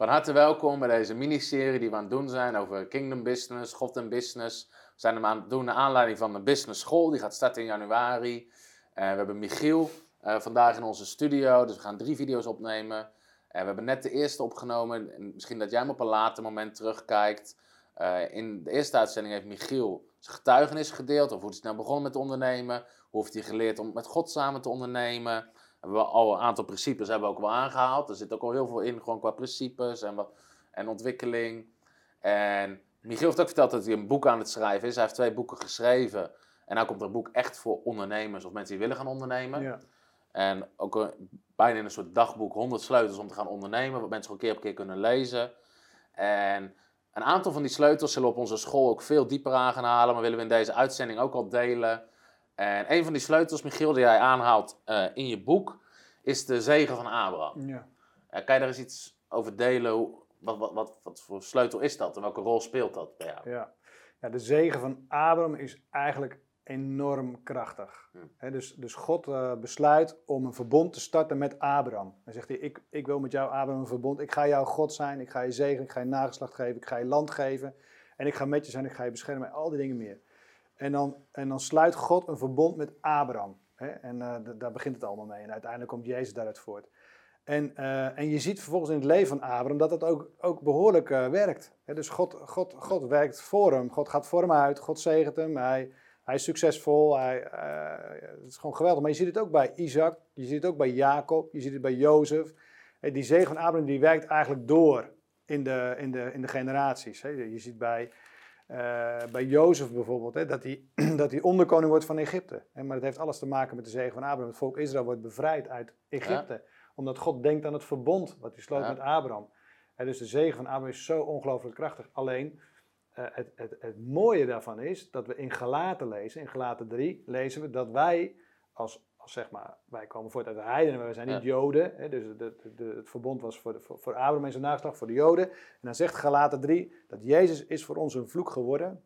Van harte welkom bij deze miniserie die we aan het doen zijn over Kingdom Business, God en Business. We zijn hem aan het doen naar aanleiding van de Business School, die gaat starten in januari. En we hebben Michiel eh, vandaag in onze studio, dus we gaan drie video's opnemen. En we hebben net de eerste opgenomen, en misschien dat jij hem op een later moment terugkijkt. Eh, in de eerste uitzending heeft Michiel zijn getuigenis gedeeld, over hoe hij snel begonnen met ondernemen. Hoe heeft hij geleerd om met God samen te ondernemen hebben we al een aantal principes hebben we ook wel aangehaald. Er zit ook al heel veel in, gewoon qua principes en, wat, en ontwikkeling. En Michiel heeft ook verteld dat hij een boek aan het schrijven is. Hij heeft twee boeken geschreven. En nu komt er een boek echt voor ondernemers of mensen die willen gaan ondernemen. Ja. En ook een, bijna in een soort dagboek 100 sleutels om te gaan ondernemen. Wat mensen gewoon keer op keer kunnen lezen. En een aantal van die sleutels zullen we op onze school ook veel dieper aan gaan halen. Maar willen we in deze uitzending ook al delen. En een van die sleutels, Michiel, die jij aanhaalt eh, in je boek, is de zegen van Abraham. Ja. Kan je daar eens iets over delen? Wat, wat, wat, wat voor sleutel is dat en welke rol speelt dat bij jou? Ja. ja, de zegen van Abraham is eigenlijk enorm krachtig. Hm. Dus, dus God eh, besluit om een verbond te starten met Abraham. Dan zegt hij, ik, ik wil met jou Abraham een verbond. Ik ga jouw God zijn, ik ga je zegen, ik ga je nageslacht geven, ik ga je land geven. En ik ga met je zijn, ik ga je beschermen en al die dingen meer. En dan, en dan sluit God een verbond met Abraham. Hè? En eh, daar begint het allemaal mee. En uiteindelijk komt Jezus daaruit voort. En, eh, en je ziet vervolgens in het leven van Abraham dat het ook, ook behoorlijk eh, werkt. Hè? Dus God, God, God werkt voor hem. God gaat voor hem uit. God zegent hem. Hij, hij is succesvol. Hij, het is gewoon geweldig. Maar je ziet het ook bij Isaac. Je ziet het ook bij Jacob. Je ziet het bij Jozef. Die zegen van Abraham die werkt eigenlijk door in de, in de, in de generaties. Hè? Je ziet bij, bij Jozef bijvoorbeeld, hè, dat, hij, dat hij onderkoning wordt van Egypte. Hè, maar dat heeft alles te maken met de zegen van Abraham. Het volk Israël wordt bevrijd uit Egypte. Omdat God denkt aan het verbond wat hij sloot Ja. met Abraham. Dus de zegen van Abraham is zo ongelooflijk krachtig. Alleen, eh, het, het, het mooie daarvan is dat we in Galaten lezen, in Galaten 3, lezen we dat wij als zeg maar, wij komen voort uit de heidenen, maar we zijn niet Ja. Joden. Hè, dus de, het verbond was voor, de, voor, voor Abraham en zijn nageslacht, voor de Joden. En dan zegt Galaten 3 dat Jezus is voor ons een vloek geworden,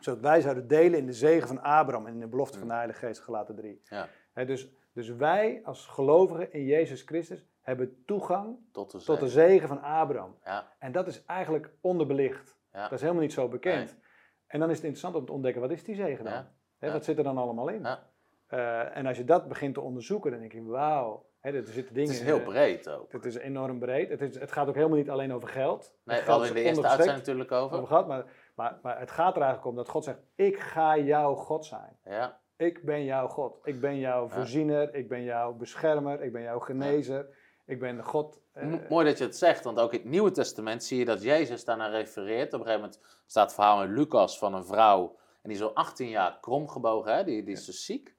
zodat wij zouden delen in de zegen van Abraham en in de belofte van de Heilige Geest, Galaten 3. Ja, Hè, dus, dus wij als gelovigen in Jezus Christus hebben toegang tot de tot de zegen. van Abraham. Ja, En dat is eigenlijk onderbelicht. Dat is helemaal niet zo bekend. Nee. En dan is het interessant om te ontdekken, wat is die zegen dan? Hè. Wat zit er dan allemaal in? ja. Eh, en als je dat begint te onderzoeken, dan denk je, wauw, hè, er zitten dingen Het is heel eh, breed ook. Het is enorm breed. Het, is, het gaat ook helemaal niet alleen over geld. Nee, geld hadden in de eerste uitzending natuurlijk over. over gehad, maar, maar, maar het gaat er eigenlijk om dat God zegt, ik ga jouw God zijn. Ja, Ik ben jouw God. Ik ben jouw voorziener. Ik ben jouw beschermer. Ik ben jouw genezer. Ik ben de God. eh, Mooi dat je het zegt, want ook in het Nieuwe Testament zie je dat Jezus daarnaar refereert. Op een gegeven moment staat het verhaal in Lucas van een vrouw, en die is al 18 jaar kromgebogen, hè? Die, die is dus ziek.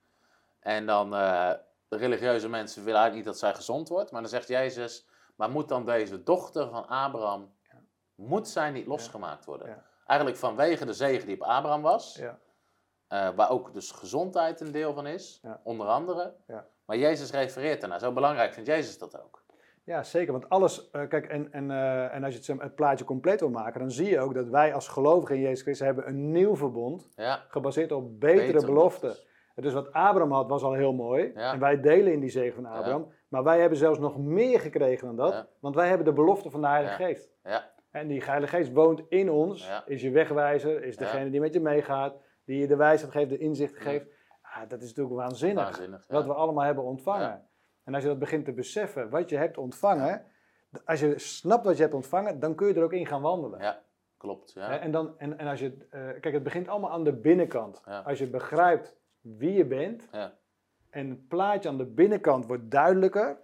En dan, eh, de religieuze mensen willen eigenlijk niet dat zij gezond wordt, maar dan zegt Jezus, maar moet dan deze dochter van Abraham, moet zij niet losgemaakt worden? Ja. Eigenlijk vanwege de zegen die op Abraham was, ja, eh, waar ook dus gezondheid een deel van is, onder andere. Ja. Maar Jezus refereert ernaar. Zo belangrijk vindt Jezus dat ook. ja, zeker. Want alles. eh, kijk, en, en, eh, en als je het, het plaatje compleet wil maken, dan zie je ook dat wij als gelovigen in Jezus Christus hebben een nieuw verbond. Ja, gebaseerd op betere, Betere beloften. beloftes. Dus wat Abraham had, was al heel mooi. Ja. En wij delen in die zegen van Abraham. Maar wij hebben zelfs nog meer gekregen dan dat. Ja. Want wij hebben de belofte van de Heilige. Geest. ja, En die Heilige Geest woont in ons, is je wegwijzer, is degene die met je meegaat, die je de wijsheid geeft, de inzicht geeft. Ah, dat is natuurlijk waanzinnig, waanzinnig. wat we allemaal hebben ontvangen. En als je dat begint te beseffen, wat je hebt ontvangen, als je snapt wat je hebt ontvangen, dan kun je er ook in gaan wandelen. Ja, klopt. Ja. En, dan, en, en als je, eh, kijk, het begint allemaal aan de binnenkant. Als je begrijpt wie je bent Ja. en het plaatje aan de binnenkant wordt duidelijker,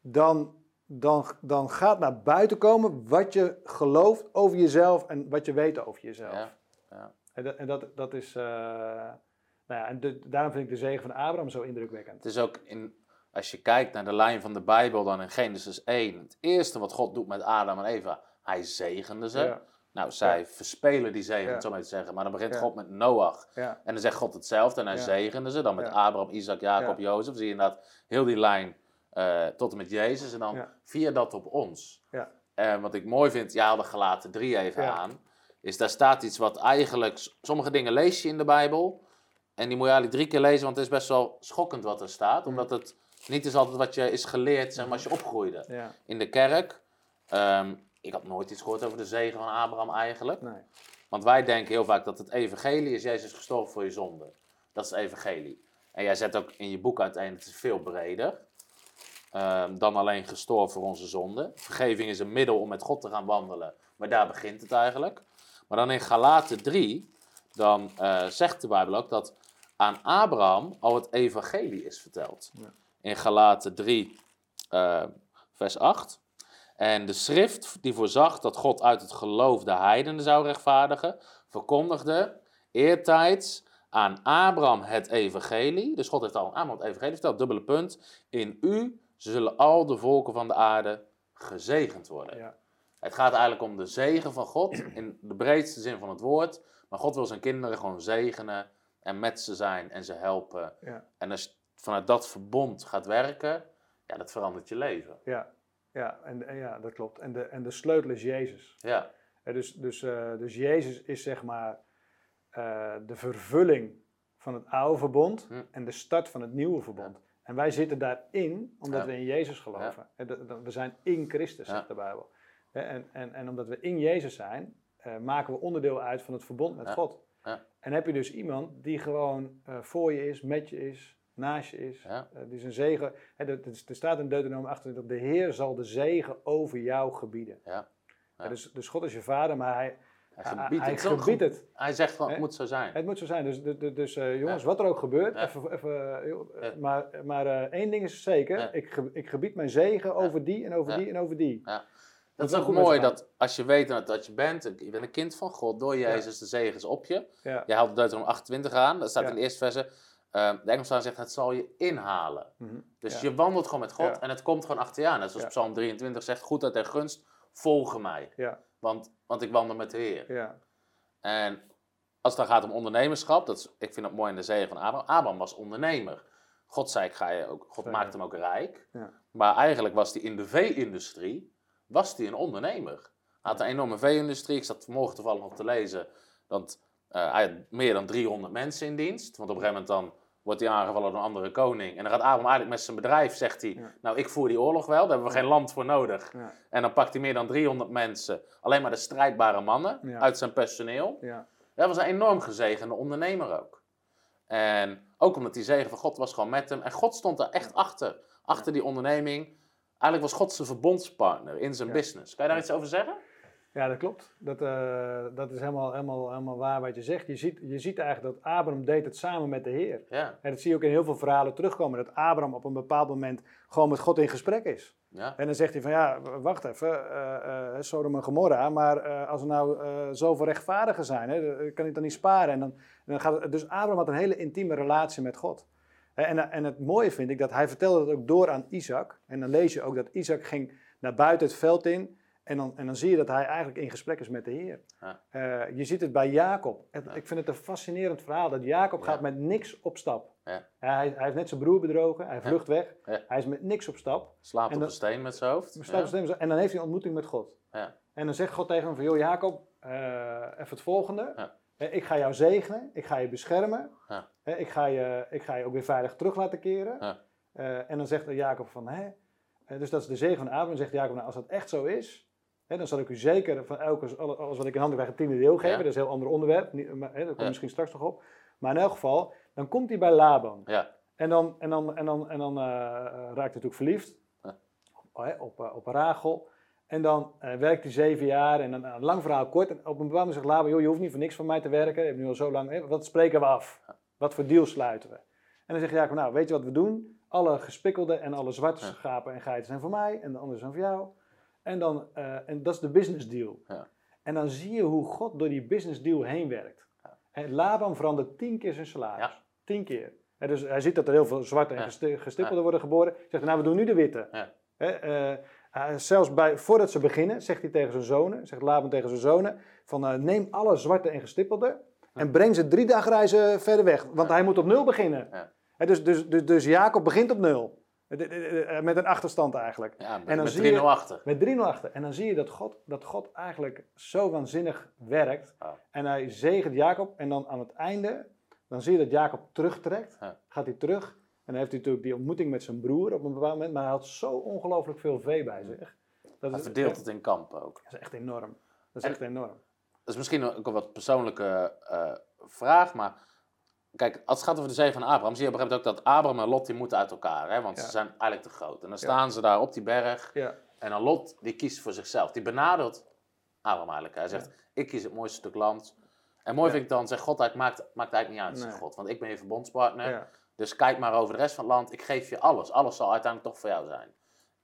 dan, dan, dan gaat naar buiten komen wat je gelooft over jezelf en wat je weet over jezelf. Ja. Ja. En, dat, en dat, dat is, eh, nou ja, en de- daarom vind ik de zegen van Abraham zo indrukwekkend. Het is ook in, als je kijkt naar de lijn van de Bijbel, dan in Genesis 1, het eerste wat God doet met Adam en Eva, hij zegende ze. Nou, zij Ja. verspelen die zegen, om het zo maar te zeggen. Maar dan begint. God met Noach. En dan zegt God hetzelfde en hij zegende ze. Dan met. Abraham, Isaac, Jacob, Ja. Jozef. Zie je inderdaad heel die lijn eh, tot en met Jezus. En dan via dat op ons. Ja. En wat ik mooi vind, ja, de gelaten 3 even aan. Is daar staat iets wat eigenlijk, sommige dingen lees je in de Bijbel. En die moet je eigenlijk drie keer lezen, want het is best wel schokkend wat er staat. Omdat het niet is altijd wat je is geleerd, zeg maar, als je opgroeide. ja, In de kerk, ehm, ik had nooit iets gehoord over de zegen van Abraham eigenlijk. nee. Want wij denken heel vaak dat het evangelie is, Jezus is gestorven voor je zonde. Dat is het evangelie. En jij zet ook in je boek uiteen, het is veel breder ehm, dan alleen gestorven voor onze zonde. Vergeving is een middel om met God te gaan wandelen, maar daar begint het eigenlijk. Maar dan in Galaten 3, dan eh, zegt de Bijbel ook dat aan Abraham al het evangelie is verteld. Ja. In Galaten 3, eh, vers 8. En de schrift die voorzag dat God uit het geloof de heidenen zou rechtvaardigen, verkondigde eertijds aan Abraham het evangelie. Dus God heeft al aan Abraham het evangelie verteld, dubbele punt. In u zullen al de volken van de aarde gezegend worden. Ja, Het gaat eigenlijk om de zegen van God in de breedste zin van het woord. Maar God wil zijn kinderen gewoon zegenen en met ze zijn en ze helpen. ja, En als je vanuit dat verbond gaat werken, ja, dat verandert je leven. ja, ja, en, en ja, dat klopt. En de, en de sleutel is Jezus. Ja, dus, dus, eh, dus Jezus is zeg maar eh, de vervulling van het oude verbond Hm. en de start van het nieuwe verbond. En wij zitten daarin omdat Ja. we in Jezus geloven. We zijn in Christus, zegt de Bijbel. En, en, en omdat we in Jezus zijn, eh, maken we onderdeel uit van het verbond met. God. Ja. En heb je dus iemand die gewoon voor je is, met je is, naast je is. Ja. eh, die zijn zegen. Hè, dat- dat is- er staat in Deuteronomium 28, de Heer zal de zegen over jou gebieden. ja. Ja. Dus, dus God is je vader, maar hij, Hij gebiedt hij het. Gebiedt het. Hij zegt van, het moet zo zijn. Het moet zo zijn. Dus, dus, dus, dus, eh, jongens, Ja. wat er ook gebeurt, Ja. even, even, eh, Ja. maar, maar één ding is zeker, ik, ge- ik gebied mijn zegen over die en over die en over die. Dat moet is ook mooi je dat als je weet dat, dat je bent, je bent een kind van God, door Jezus de zegen is op je. Jij haalt Deuteronomium 28 aan, dat staat in de eerste verse. Uh, de Engelstaan zegt, het zal je inhalen. Mhm. Dus Ja. je wandelt gewoon met God Ja. en het komt gewoon achter je aan. Net zoals Ja. Psalm 23 zegt, goed uit en gunst, volgen mij. Ja, Want, want ik wandel met de Heer. ja, En als het dan gaat om ondernemerschap, dat is, ik vind het mooi in de zegen van Abraham. Abraham was ondernemer. God zei, ik ga je ook, God maakte hem ook rijk. Ja. Maar eigenlijk was hij in de vee-industrie, was hij een ondernemer. Hij had een enorme vee-industrie. Ik zat vanmorgen toevallig nog te lezen, dat eh, hij had meer dan 300 mensen in dienst. Want op een gegeven moment dan wordt hij aangevallen door een andere koning. En dan gaat Abraham eigenlijk met zijn bedrijf, zegt hij, Ja. nou ik voer die oorlog wel, daar hebben we geen land voor nodig. ja, En dan pakt hij meer dan 300 mensen, alleen maar de strijdbare mannen Ja. uit zijn personeel. ja, Dat was een enorm gezegende ondernemer ook. En ook omdat die zegen van God was gewoon met hem. En God stond daar echt achter. Achter die onderneming. Eigenlijk was God zijn verbondspartner in zijn business. Kan je daar iets over zeggen? Ja, dat klopt. Dat, eh, dat is helemaal, helemaal, helemaal waar wat je zegt. Je ziet, je ziet eigenlijk dat Abraham deed het samen met de Heer. Ja. En dat zie je ook in heel veel verhalen terugkomen. Dat Abraham op een bepaald moment gewoon met God in gesprek is. ja. En dan zegt hij van ja, wacht even, eh eh Sodom en Gomorra, maar als er nou zoveel rechtvaardigen zijn, hè, kan ik dan niet sparen. En dan, dan gaat het, dus Abraham had een hele intieme relatie met God. En, en het mooie vind ik dat hij vertelde dat ook door aan Isaac. En dan lees je ook dat Isaac ging naar buiten het veld in. En dan, en dan zie je dat hij eigenlijk in gesprek is met de Heer. Ja. Eh, je ziet het bij Jacob. Het- Ja. Ik vind het een fascinerend verhaal dat Jacob Ja. gaat met niks op stap. Ja. Hij, hij heeft net zijn broer bedrogen, hij vlucht weg. Hij is met niks op stap. Slaapt op een steen met zijn hoofd. Staan Ja. stemmen, En dan heeft hij een ontmoeting met God. Ja. En dan zegt God tegen hem van, joh Jacob, eh, even het volgende. Eh, Ik ga jou zegenen, ik ga je beschermen. Ja. Ik, ga je, ik ga je ook weer veilig terug laten keren. Ja. En dan zegt Jacob van, hè? Dus dat is de zegen van Abraham. Zegt Jacob, nou als dat echt zo is, dan zal ik u zeker van elke, alle- alles wat ik in handen krijg een tiende deel geven. Ja. Dat is een heel ander onderwerp, Niet- maar, daar komt Ja. misschien straks nog op. Maar in elk geval, dan komt hij bij Laban. Ja. En dan, en dan, en dan, en dan eh, raakt hij natuurlijk verliefd op, hè, op, eh, op Rachel. En dan eh, werkt hij zeven jaar en dan, een lang verhaal kort. En op een bepaald moment zegt Laban, joh, je hoeft niet voor niks van mij te werken. Je hebt nu al zo lang, wat spreken we af? Wat voor deal sluiten we? En dan zegt Jacob, nou, weet je wat we doen? Alle gespikkelde en alle zwarte schapen en geiten zijn voor mij en de andere zijn voor jou. En, dan, eh, en dat is de business deal. Ja. En dan zie je hoe God door die business deal heen werkt. En Laban verandert tien keer zijn salaris. Ja. Tien keer. Dus hij ziet dat er heel veel zwarte en gestippelde worden geboren. Zegt nou, we doen nu de witte. Ja. Hè, eh, Uh, zelfs bij, voordat ze beginnen, zegt hij tegen zijn zonen, zegt Laban tegen zijn zonen, van neem alle zwarte en gestippelde en breng ze drie dagreizen verder weg. Want hij moet op nul beginnen. Ja. dus, dus, dus, dus Jacob begint op nul. Met een achterstand eigenlijk. Ja, met, en dan met 3-0 achter. Met 3-0 achter. En dan zie je dat God, dat God eigenlijk zo waanzinnig werkt. Oh. En hij zegent Jacob. En dan aan het einde, dan zie je dat Jacob terugtrekt. Gaat hij terug. En dan heeft hij natuurlijk die ontmoeting met zijn broer op een bepaald moment. Maar hij had zo ongelooflijk veel vee bij zich. Dat hij verdeelt het in kampen ook. Dat is echt enorm. Dat is echt enorm. Dat is misschien ook een wat persoonlijke uh, vraag, maar Kijk, als het gaat over de zee van Abraham, zie je op een gegeven moment ook dat Abraham en Lot die moeten uit elkaar. Hè? Want ze zijn eigenlijk te groot. En dan staan ze daar op die berg. Ja. En dan Lot, die kiest voor zichzelf. Die benadert Abraham eigenlijk. Hij zegt, ik kies het mooiste stuk land. En mooi vind ik dan, zegt God, het maakt, maakt eigenlijk niet uit, nee. God. Want ik ben je verbondspartner. Dus kijk maar over de rest van het land. Ik geef je alles. Alles zal uiteindelijk toch voor jou zijn.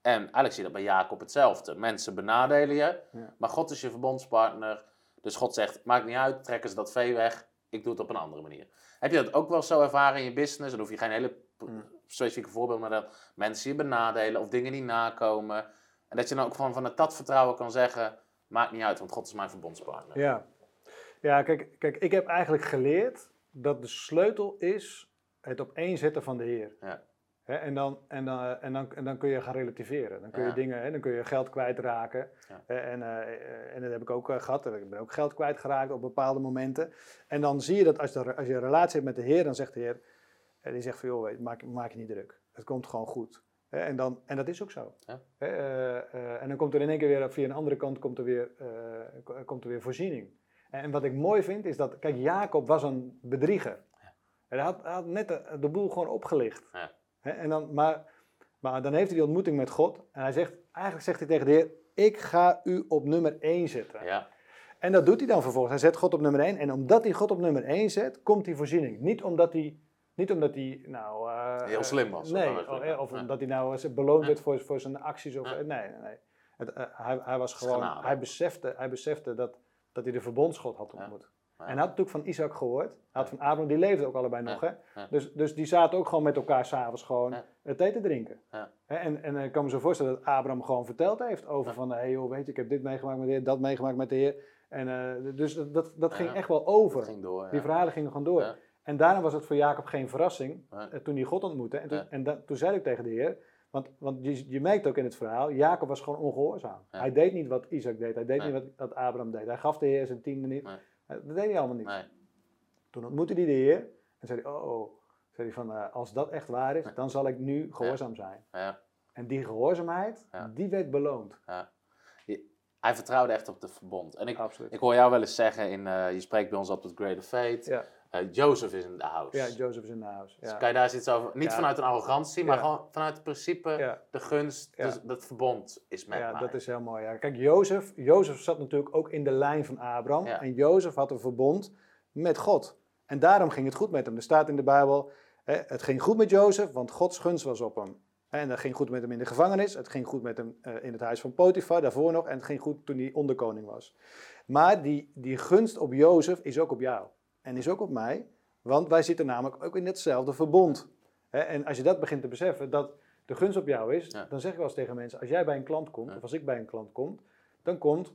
En eigenlijk zie je dat bij Jacob hetzelfde. Mensen benadelen je, maar God is je verbondspartner. Dus God zegt, maakt niet uit, trekken ze dat vee weg. Ik doe het op een andere manier. Heb je dat ook wel zo ervaren in je business? Dan hoef je geen hele mm. specifieke voorbeeld, maar dat mensen je benadelen of dingen niet nakomen. En dat je dan ook van, van dat vertrouwen kan zeggen, maakt niet uit, want God is mijn verbondspartner. Ja, ja kijk, kijk, ik heb eigenlijk geleerd dat de sleutel is het op één zetten van de Heer. Ja en, dan, en, dan, en, dan, en dan kun je gaan relativeren. Dan kun je, dingen, dan kun je geld kwijtraken. Ja. en, uh, en dat heb ik ook uh, gehad. Ik ben ook geld kwijtgeraakt op bepaalde momenten. En dan zie je dat als, de, als je een relatie hebt met de Heer, dan zegt de Heer, en die zegt van joh, weet, maak, maak je niet druk. Het komt gewoon goed. en, dan, en dat is ook zo. Ja. en dan komt er in één keer weer, via een andere kant, komt er weer, komt er weer voorziening. En, en, wat ik mooi vind, is dat, kijk, Jacob was een bedrieger. Hij had, had net de, de boel gewoon opgelicht. En dan, maar, maar dan heeft hij die ontmoeting met God. En hij zegt, eigenlijk zegt hij tegen de Heer, ik ga u op nummer 1 zetten. Ja. En dat doet hij dan vervolgens. Hij zet God op nummer 1. En omdat hij God op nummer 1 zet, komt die voorziening. Niet omdat hij, niet omdat hij nou... Uh, Heel slim was. Nee, of, of omdat hij nou beloond werd voor, voor zijn acties. Of, nee, nee, nee. Het, uh, hij, hij was gewoon... Hij besefte, hij besefte dat, dat hij de verbondsgod had ontmoet. En hij had natuurlijk van Isaac gehoord. Hij had van Abraham, die leefde ook allebei nog. Hè? Dus, dus die zaten ook gewoon met elkaar s'avonds gewoon het thee te drinken. En, en ik kan me zo voorstellen dat Abraham gewoon verteld heeft over van... Hé hey joh, weet je, ik heb dit meegemaakt met de Heer, dat meegemaakt met de Heer. En, uh, dus dat, dat ging echt wel over. Ging door, die verhalen gingen gewoon door. En daarom was het voor Jacob geen verrassing uh, toen hij God ontmoette. En, toen, en toen zei ik tegen de Heer... Want, want je, je merkt ook in het verhaal, Jacob was gewoon ongehoorzaam. Hij deed niet wat Isaac deed. Hij deed niet wat, wat Abraham deed. Hij gaf de Heer zijn tiende niet. Dat deed hij allemaal niet. Nee. Toen ontmoette hij de Heer en zei hij, oh, oh. Zei hij van, uh, als dat echt waar is, dan zal ik nu gehoorzaam zijn. Ja. En die gehoorzaamheid, die werd beloond. Ja. Hij vertrouwde echt op de verbond. En ik, ik hoor jou wel eens zeggen, in, uh, je spreekt bij ons op het Greater Fate, ja. Uh, Jozef is in de house. Ja, Jozef is in de house. Dus kan je daar iets over, niet vanuit een arrogantie, maar gewoon vanuit het principe, de gunst, dus dat verbond is met ja, mij. dat is heel mooi. Ja. Kijk, Jozef, Jozef zat natuurlijk ook in de lijn van Abraham. En Jozef had een verbond met God. En daarom ging het goed met hem. Er staat in de Bijbel, hè, het ging goed met Jozef, want Gods gunst was op hem. En dat ging goed met hem in de gevangenis. Het ging goed met hem uh, in het huis van Potifar, daarvoor nog. En het ging goed toen hij onderkoning was. Maar die, die gunst op Jozef is ook op jou. En is ook op mij. Want wij zitten namelijk ook in hetzelfde verbond. En als je dat begint te beseffen, dat de gunst op jou is, dan zeg ik wel eens tegen mensen: als jij bij een klant komt, of als ik bij een klant kom, dan komt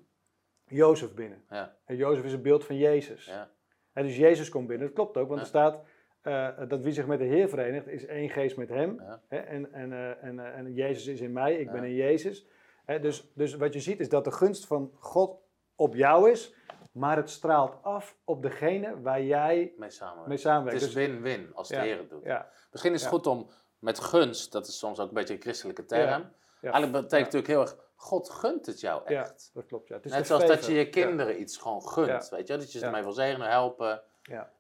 Jozef binnen. Ja. En Jozef is een beeld van Jezus. Ja. En dus Jezus komt binnen. Dat klopt ook, want er staat uh, dat wie zich met de Heer verenigt, is één geest met Hem. En, en, uh, en, uh, en Jezus is in mij, ik ben in Jezus. Hè? Dus, dus wat je ziet is dat de gunst van God op jou is, maar het straalt af op degene waar jij mee samenwerkt. Mee samenwerkt. Het is dus- win-win als de Heer het doet. Ja. Misschien is het goed om met gunst, dat is soms ook een beetje een christelijke term. Eigenlijk betekent natuurlijk heel erg, God gunt het jou echt. dat klopt. Ja. Het is Net zoals dat je je kinderen iets gewoon gunt. Weet je? Dat je ze ermee wil zegenen, helpen. Ja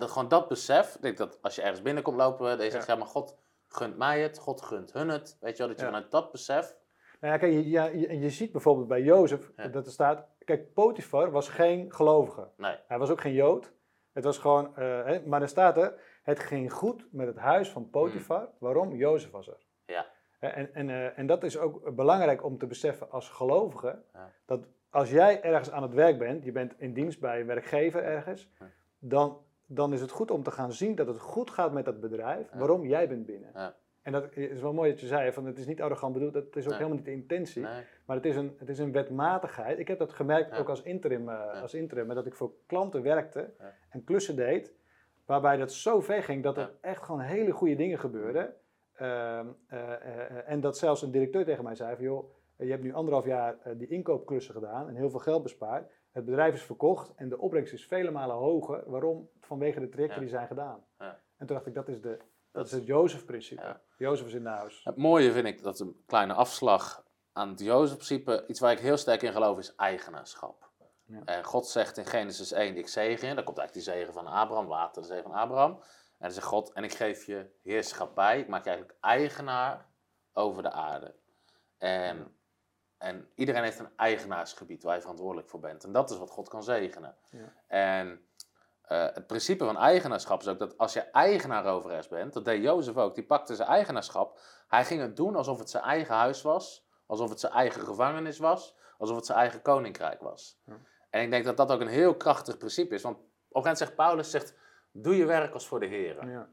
dat gewoon dat besef, ik denk dat als je ergens binnenkomt lopen, dat je zegt, ja. maar God gunt mij het, God gunt hun het. Weet je wel, dat je vanuit dat besef... Nou ja, kijk, je, je, je ziet bijvoorbeeld bij Jozef, dat er staat, kijk, Potifar was geen gelovige. Nee. Hij was ook geen Jood. Het was gewoon, uh, maar er staat er, het ging goed met het huis van Potifar. Mm. Waarom? Jozef was er. Ja. En, en, uh, en dat is ook belangrijk om te beseffen als gelovige, ja. dat als jij ergens aan het werk bent, je bent in dienst bij een werkgever ergens, dan dan is het goed om te gaan zien dat het goed gaat met dat bedrijf. Waarom? Jij bent binnen. En dat is wel mooi dat je zei, van het is niet arrogant bedoeld, dat is ook Nee. helemaal niet de intentie. Nee. Maar het is, een, het is een wetmatigheid. Ik heb dat gemerkt Ja. ook als interim, eh, Ja. als interim, dat ik voor klanten werkte Ja. en klussen deed, waarbij dat zo ver ging dat er echt gewoon hele goede dingen gebeurden. Ehm, eh, eh, en dat zelfs een directeur tegen mij zei van, joh, je hebt nu anderhalf jaar die inkoopklussen gedaan en heel veel geld bespaard. Het bedrijf is verkocht en de opbrengst is vele malen hoger. Waarom? Vanwege de trajecten die zijn gedaan. En toen dacht ik, dat is, de, dat is het Jozef-principe. Ja. Jozef is in de huis. Het mooie vind ik dat een kleine afslag aan het Jozef-principe, iets waar ik heel sterk in geloof, is eigenaarschap. Ja. En God zegt in Genesis 1, ik zegen je. Daar komt eigenlijk die zegen van Abraham, later de zegen van Abraham. En dan zegt God, en ik geef je heerschappij. Ik maak je eigenlijk eigenaar over de aarde. En, en iedereen heeft een eigenaarsgebied waar je verantwoordelijk voor bent. En dat is wat God kan zegenen. Ja. En eh, het principe van eigenaarschap is ook dat als je eigenaar over ergens bent, dat deed Jozef ook, die pakte zijn eigenaarschap. Hij ging het doen alsof het zijn eigen huis was, alsof het zijn eigen gevangenis was, alsof het zijn eigen koninkrijk was. Ja. En ik denk dat dat ook een heel krachtig principe is, want op een gegeven moment zegt Paulus, zegt, doe je werk als voor de Heer. Ja.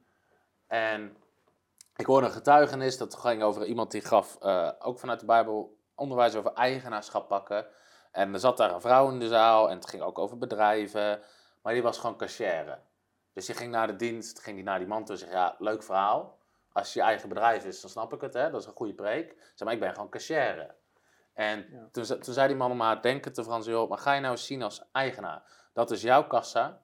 En ik hoorde een getuigenis, dat ging over iemand die gaf, eh, ook vanuit de Bijbel, onderwijs over eigenaarschap pakken. En er zat daar een vrouw in de zaal en het ging ook over bedrijven, maar die was gewoon cashier. Dus die ging naar de dienst, ging die naar die man toe en zei, ja, leuk verhaal. Als je eigen bedrijf is, dan snap ik het, hè? dat is een goede preek. Zeg maar, ik ben gewoon cashier. En Ja. toen, ze- toen zei die man om haar denken te Frans, joh, maar ga je nou eens zien als eigenaar. Dat is jouw kassa.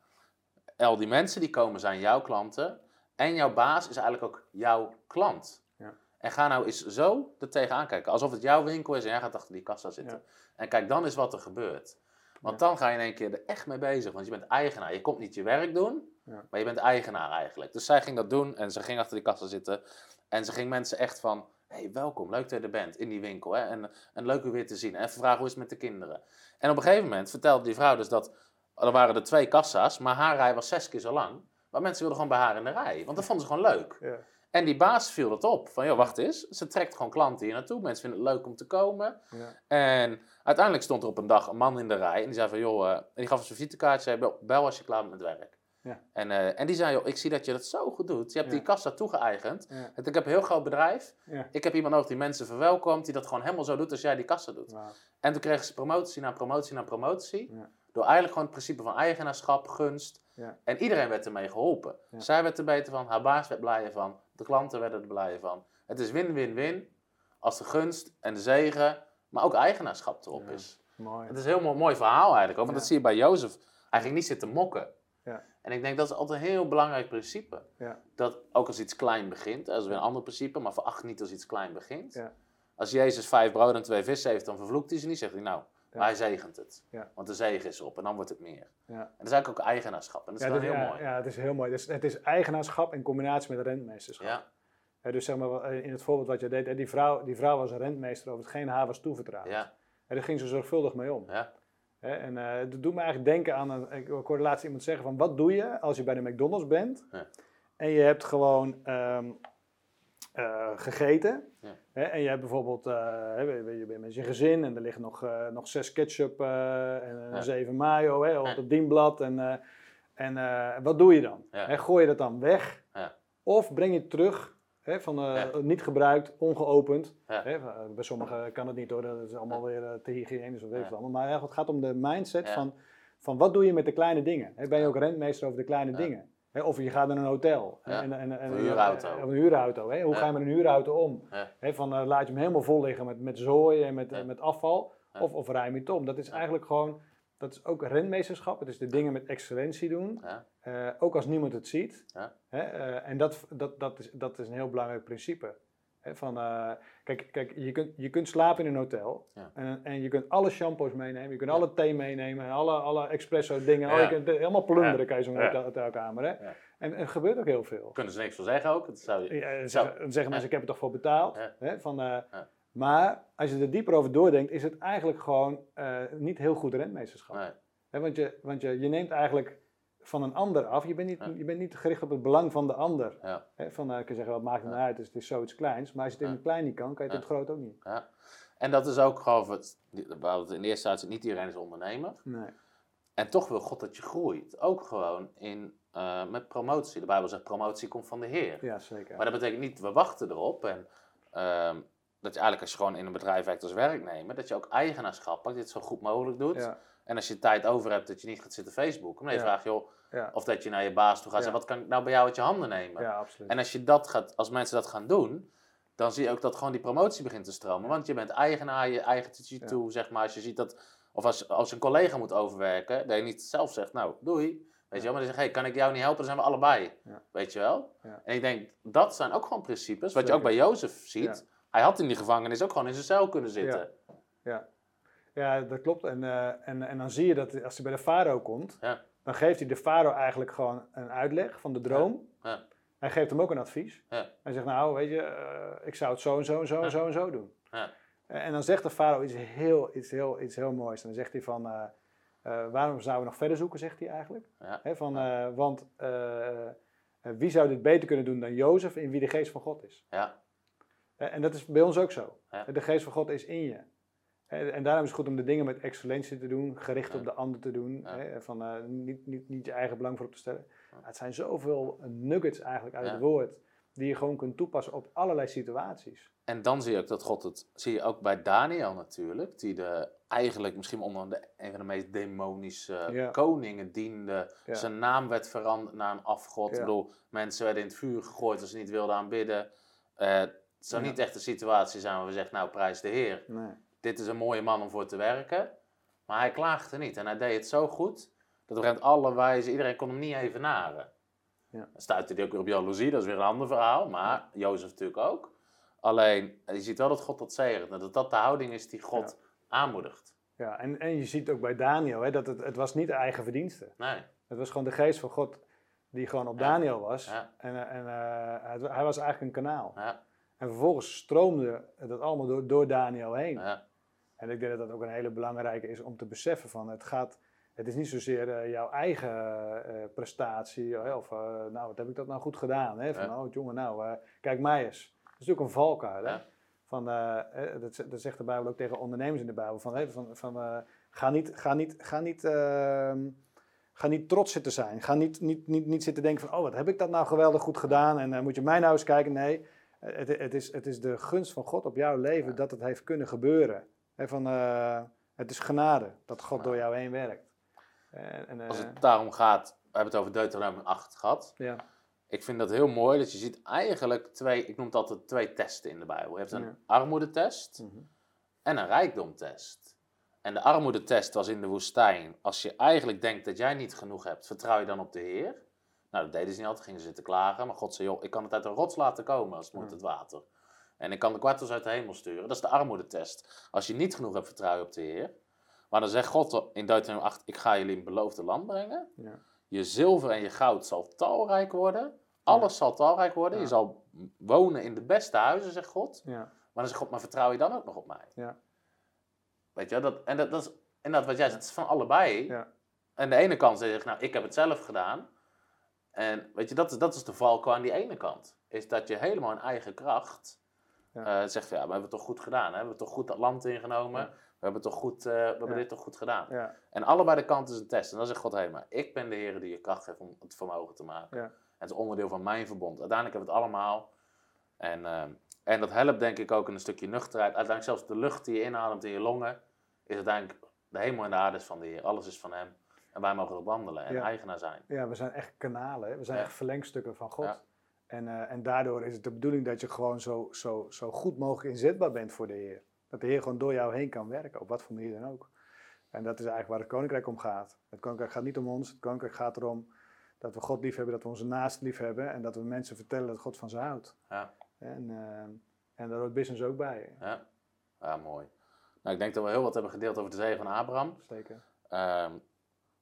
Al die mensen die komen zijn jouw klanten. En jouw baas is eigenlijk ook jouw klant. Ja. En ga nou eens zo er tegenaan kijken. Alsof het jouw winkel is en jij gaat achter die kassa zitten. En kijk dan eens wat er gebeurt. Want dan ga je in één keer er echt mee bezig. Want je bent eigenaar. Je komt niet je werk doen, Ja. maar je bent eigenaar eigenlijk. Dus zij ging dat doen en ze ging achter die kassa zitten. En ze ging mensen echt van... hey, welkom, leuk dat je er bent in die winkel. Hè? En, en leuk u weer te zien. En even vragen hoe is het met de kinderen. En op een gegeven moment vertelde die vrouw dus dat... Er waren er twee kassa's, maar haar rij was zes keer zo lang. Maar mensen wilden gewoon bij haar in de rij. Want dat vonden ze gewoon leuk. Ja. En die baas viel het op. Van, joh, wacht eens. Ze trekt gewoon klanten hier naartoe. Mensen vinden het leuk om te komen. Ja. En uiteindelijk stond er op een dag een man in de rij. En die zei van, joh, eh, en die gaf een visitekaartje. Zei, bel, als je klaar bent met werk. Ja. En, eh, en die zei, joh, ik zie dat je dat zo goed doet. Je hebt Ja. die kassa toegeëigend. Ja. Ik heb een heel groot bedrijf. Ik heb iemand nodig die mensen verwelkomt. Die dat gewoon helemaal zo doet als jij die kassa doet. En toen kregen ze promotie na promotie na promotie. Door eigenlijk gewoon het principe van eigenaarschap, gunst. En iedereen werd ermee geholpen. Zij werd er beter van, haar baas werd blijer van, de klanten werden er blijer van. Het is win-win-win als de gunst en de zegen, maar ook eigenaarschap erop Ja. is. Mooi. Het is een heel mooi, mooi verhaal eigenlijk, ook, want Ja. dat zie je bij Jozef. Hij ging niet zitten mokken. Ja. En ik denk dat is altijd een heel belangrijk principe. Ja. Dat ook als iets klein begint, dat is weer een ander principe, maar veracht niet als iets klein begint. Ja. Als Jezus vijf broden en twee vissen heeft, dan vervloekt hij ze niet. Zegt hij nou. Maar hij zegent het. Want de zegen is erop en dan wordt het meer. Ja. En dat is eigenlijk ook eigenaarschap. En dat is wel heel mooi. Ja, het is heel mooi. Is, het is eigenaarschap in combinatie met rentmeesterschap. Dus zeg maar, eh, in het voorbeeld wat je deed, die vrouw, die vrouw was een rentmeester over hetgeen haar was toevertrouwd. ja, En daar ging ze zorgvuldig mee om. ja, en eh dat doet me eigenlijk denken aan, een, ik ik hoorde laatst iemand zeggen van, wat doe je als je bij de McDonald's bent Ja. en je hebt gewoon ehm, eh, gegeten. Hè, en je hebt bijvoorbeeld, eh, je bent met je gezin en er liggen nog, eh, nog zes ketchup eh, en Ja. zeven mayo hè, op het dienblad. En, en wat doe je dan? Ja. Hè, gooi je dat dan weg? Ja. Of breng je het terug, hè, van, Ja. niet gebruikt, ongeopend? Ja. Bij sommigen kan het niet hoor, dat is allemaal weer te hygiënisch of weet Ja. allemaal. Maar het gaat om de mindset van, van wat doe je met de kleine dingen? Hè, ben je ook rentmeester over de kleine dingen? Hè, of je gaat naar een hotel. Ja. En, en, en, Of een huurauto. Of een huurauto. Hè? Hoe ga je met een huurauto om? Hè, van, eh, laat je hem helemaal vol liggen met, met zooi en met, eh, met afval? Of, of ruim je het om? Dat is eigenlijk gewoon, dat is ook rentmeesterschap. Het is de dingen met excellentie doen. Eh, ook als niemand het ziet. Hè, en dat, dat, dat, is, dat is een heel belangrijk principe. Van, eh, kijk, kijk je, kunt, je kunt slapen in een hotel. Ja. En, en je kunt alle shampoos meenemen. Je kunt Ja. alle thee meenemen. En alle, alle espresso dingen. Oh, Ja. je kunt het helemaal plunderen kan je zo'n hotelkamer. Hè? En, er gebeurt ook heel veel. kunnen ze niks van zeggen ook. Dat zou je... Ja, dan zeggen, mensen, ik heb er toch voor betaald. Hè, van, eh. Maar als je er dieper over doordenkt, is het eigenlijk gewoon eh, niet heel goed rentmeesterschap. Nee. Hè, want je, want je, je neemt eigenlijk van een ander af. Je bent niet, Ja. je bent niet gericht op het belang van de ander. Ja. Van, eh, kun je zeggen, wat maakt het nou uit? Dus het is zoiets kleins. Maar als je het in het klein niet kan, kan je het in het groot ook niet. Ja. En dat is ook gewoon, het in eerste instantie, niet iedereen is ondernemer. Nee. En toch wil God dat je groeit. Ook gewoon in, eh, met promotie. De Bijbel zegt promotie komt van de Heer. Ja, zeker. Maar dat betekent niet, we wachten erop. En ehm, dat je eigenlijk als je gewoon in een bedrijf werkt als werknemer, dat je ook eigenaarschap pakt, dit zo goed mogelijk doet. En als je tijd over hebt, dat je niet gaat zitten Facebooken. Je Ja. vraagt, joh, ja, of dat je naar je baas toe gaat en wat kan ik nou bij jou uit je handen nemen? ja, absoluut. En als, je dat gaat, als mensen dat gaan doen, dan zie je ook dat gewoon die promotie begint te stromen. Want je bent eigenaar, je eigen toe, zeg maar. Als je ziet dat, of als, als een collega moet overwerken, dat je niet zelf zegt, nou, doei. Weet je wel, maar dan zeg je, hey, kan ik jou niet helpen? Dan zijn we allebei. Weet je wel? En ik denk, dat zijn ook gewoon principes. Wat je ook bij Jozef ziet. Hij had in die gevangenis ook gewoon in zijn cel kunnen zitten. Ja. Ja, dat klopt. En, eh, en, en dan zie je dat als hij bij de farao komt, Ja. dan geeft hij de farao eigenlijk gewoon een uitleg van de droom. Ja. Hij geeft hem ook een advies. Ja. Hij zegt, nou, weet je, eh, ik zou het zo en zo en zo en zo en zo doen. Ja. En dan zegt de farao iets heel, iets, heel, iets heel moois. En dan zegt hij van, eh, waarom zouden we nog verder zoeken, zegt hij eigenlijk. Van, want wie zou dit beter kunnen doen dan Jozef, in wie de geest van God is? Ja. En dat is bij ons ook zo. De geest van God is in je. En daarom is het goed om de dingen met excellentie te doen, gericht Ja. op de ander te doen. Ja. Hè, van, eh, niet, niet, niet je eigen belang voorop te stellen. Ja. Het zijn zoveel nuggets eigenlijk uit het woord, die je gewoon kunt toepassen op allerlei situaties. En dan zie je ook dat God het, zie je ook bij Daniel natuurlijk, die de, eigenlijk misschien onder de, een van de meest demonische koningen diende. Zijn naam werd veranderd naar een afgod. Ik bedoel, mensen werden in het vuur gegooid als ze niet wilden aanbidden. Eh, het zou niet echt een situatie zijn waar we zeggen, nou prijs de Heer. Nee. Dit is een mooie man om voor te werken. Maar hij klaagde niet en hij deed het zo goed, dat rent alle wijze, iedereen kon hem niet even naren. Ja. Dan stuitte hij ook weer op jaloezie, dat is weer een ander verhaal. Maar Jozef natuurlijk ook. Alleen, je ziet wel dat God dat zegent. En dat dat de houding is die God aanmoedigt. Ja, en, en je ziet ook bij Daniel hè, dat het, het was niet de eigen verdienste. Nee. Het was gewoon de geest van God die gewoon op Ja. Daniel was. Ja. En, eh, en eh, hij, hij was eigenlijk een kanaal. Ja, En vervolgens stroomde dat allemaal door, door Daniel heen. ja, En ik denk dat dat ook een hele belangrijke is om te beseffen van het gaat, het is niet zozeer eh, jouw eigen eh, prestatie hè, of eh, nou wat heb ik dat nou goed gedaan hè? van oh jongen nou eh, kijk mij eens. Dat is natuurlijk een valkuil hè. Van, eh, eh, dat, dat zegt de Bijbel ook tegen ondernemers in de Bijbel van, hè, van, van eh, ga niet, ga niet, ga niet, ehm, ga niet trots zitten zijn. Ga niet, niet, niet, niet zitten denken van oh wat heb ik dat nou geweldig goed gedaan en eh, moet je mij nou eens kijken. Nee, eh, het, het, is, het is de gunst van God op jouw leven Ja. dat het heeft kunnen gebeuren. Van, eh, het is genade dat God Ja. door jou heen werkt. En, en, Als eh, het daarom gaat, we hebben het over Deuteronomium 8 gehad. ja, Ik vind dat heel mooi dat je ziet eigenlijk twee, ik noem het altijd twee testen in de Bijbel. Je hebt een Ja. armoedetest mhm. en een rijkdomtest. En de armoedetest was in de woestijn. Als je eigenlijk denkt dat jij niet genoeg hebt, vertrouw je dan op de Heer? Nou, dat deden ze niet altijd, gingen ze zitten klagen. Maar God zei, joh, ik kan het uit de rots laten komen als het moet, het water. En ik kan de kwartels uit de hemel sturen. Dat is de armoedetest. Als je niet genoeg hebt, vertrouw je op de Heer. Maar dan zegt God in Deuteronomium 8, ik ga jullie in het beloofde land brengen. ja, Je zilver en je goud zal talrijk worden. Alles zal talrijk worden. Ja. Je zal wonen in de beste huizen, zegt God. ja, Maar dan zegt God, maar vertrouw je dan ook nog op mij? Ja. Weet je, dat, en dat, dat is inderdaad wat jij zegt, het is van allebei. ja, En de ene kant zegt, nou, ik heb het zelf gedaan. En weet je, dat is, dat is de valkuil aan die ene kant. Is dat je helemaal in eigen kracht Ja. eh, zegt, van, ja, we hebben het toch goed gedaan. Hè? We hebben toch goed dat land ingenomen. Ja. We hebben, toch goed, eh, we hebben dit toch goed gedaan. ja, En allebei de kanten is een test. En dan zegt God, hé, maar ik ben de Heer die je kracht geeft om het vermogen te maken. Het is onderdeel van mijn verbond. Uiteindelijk hebben we het allemaal. En, ehm, en dat helpt denk ik ook in een stukje nuchterheid. Uiteindelijk zelfs de lucht die je inademt in je longen, is uiteindelijk de hemel en de aarde is van de Heer. Alles is van Hem. En wij mogen erop wandelen en Ja. eigenaar zijn. ja, we zijn echt kanalen, hè. we zijn Ja. echt verlengstukken van God. Ja. En, eh, en daardoor is het de bedoeling dat je gewoon zo, zo, zo goed mogelijk inzetbaar bent voor de Heer. Dat de Heer gewoon door jou heen kan werken, op wat voor manier dan ook. En dat is eigenlijk waar het koninkrijk om gaat. Het koninkrijk gaat niet om ons, het koninkrijk gaat erom dat we God lief hebben, dat we onze naast lief hebben en dat we mensen vertellen dat God van ze houdt. Ja. En, eh, en daar hoort business ook bij, Ja, ja mooi. Nou, ik denk dat we heel wat hebben gedeeld over de zegen van Abraham. zeker. Ehm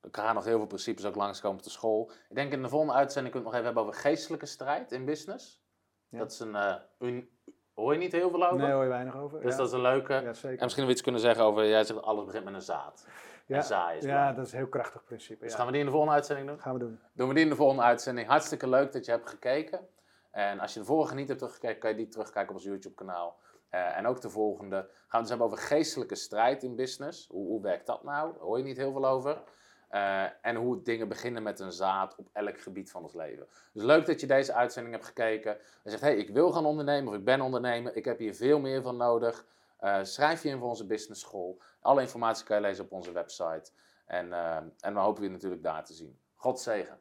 er gaan nog heel veel principes ook langskomen op de school. Ik denk in de volgende uitzending kunnen we het nog even hebben over geestelijke strijd in business. Ja. Dat is een, eh, un- hoor je niet heel veel over? Nee, hoor je weinig over. Dus ja. dat is een leuke. ja, En misschien we iets kunnen zeggen over, jij zegt alles begint met een zaad. Ja, En is ja, dat is een heel krachtig principe. Dus gaan we die in de volgende uitzending doen? gaan we doen. Doen we die in de volgende uitzending. Hartstikke leuk dat je hebt gekeken. En als je de vorige niet hebt teruggekeken, kan je die terugkijken op ons YouTube kanaal. Eh, en ook de volgende gaan we het dus hebben over geestelijke strijd in business. Hoe, hoe werkt dat nou? Daar hoor je niet heel veel over. Eh, en hoe dingen beginnen met een zaad op elk gebied van ons leven. Dus leuk dat je deze uitzending hebt gekeken. En zegt, hey, ik wil gaan ondernemen of ik ben ondernemer. Ik heb hier veel meer van nodig. Eh, schrijf je in voor onze business school. Alle informatie kan je lezen op onze website. En, uh, en we hopen je natuurlijk daar te zien. God zegen.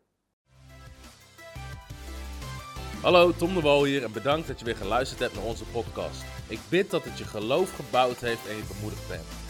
Hallo, Tom de Wol hier en bedankt dat je weer geluisterd hebt naar onze podcast. Ik bid dat het je geloof gebouwd heeft en je bemoedigd bent.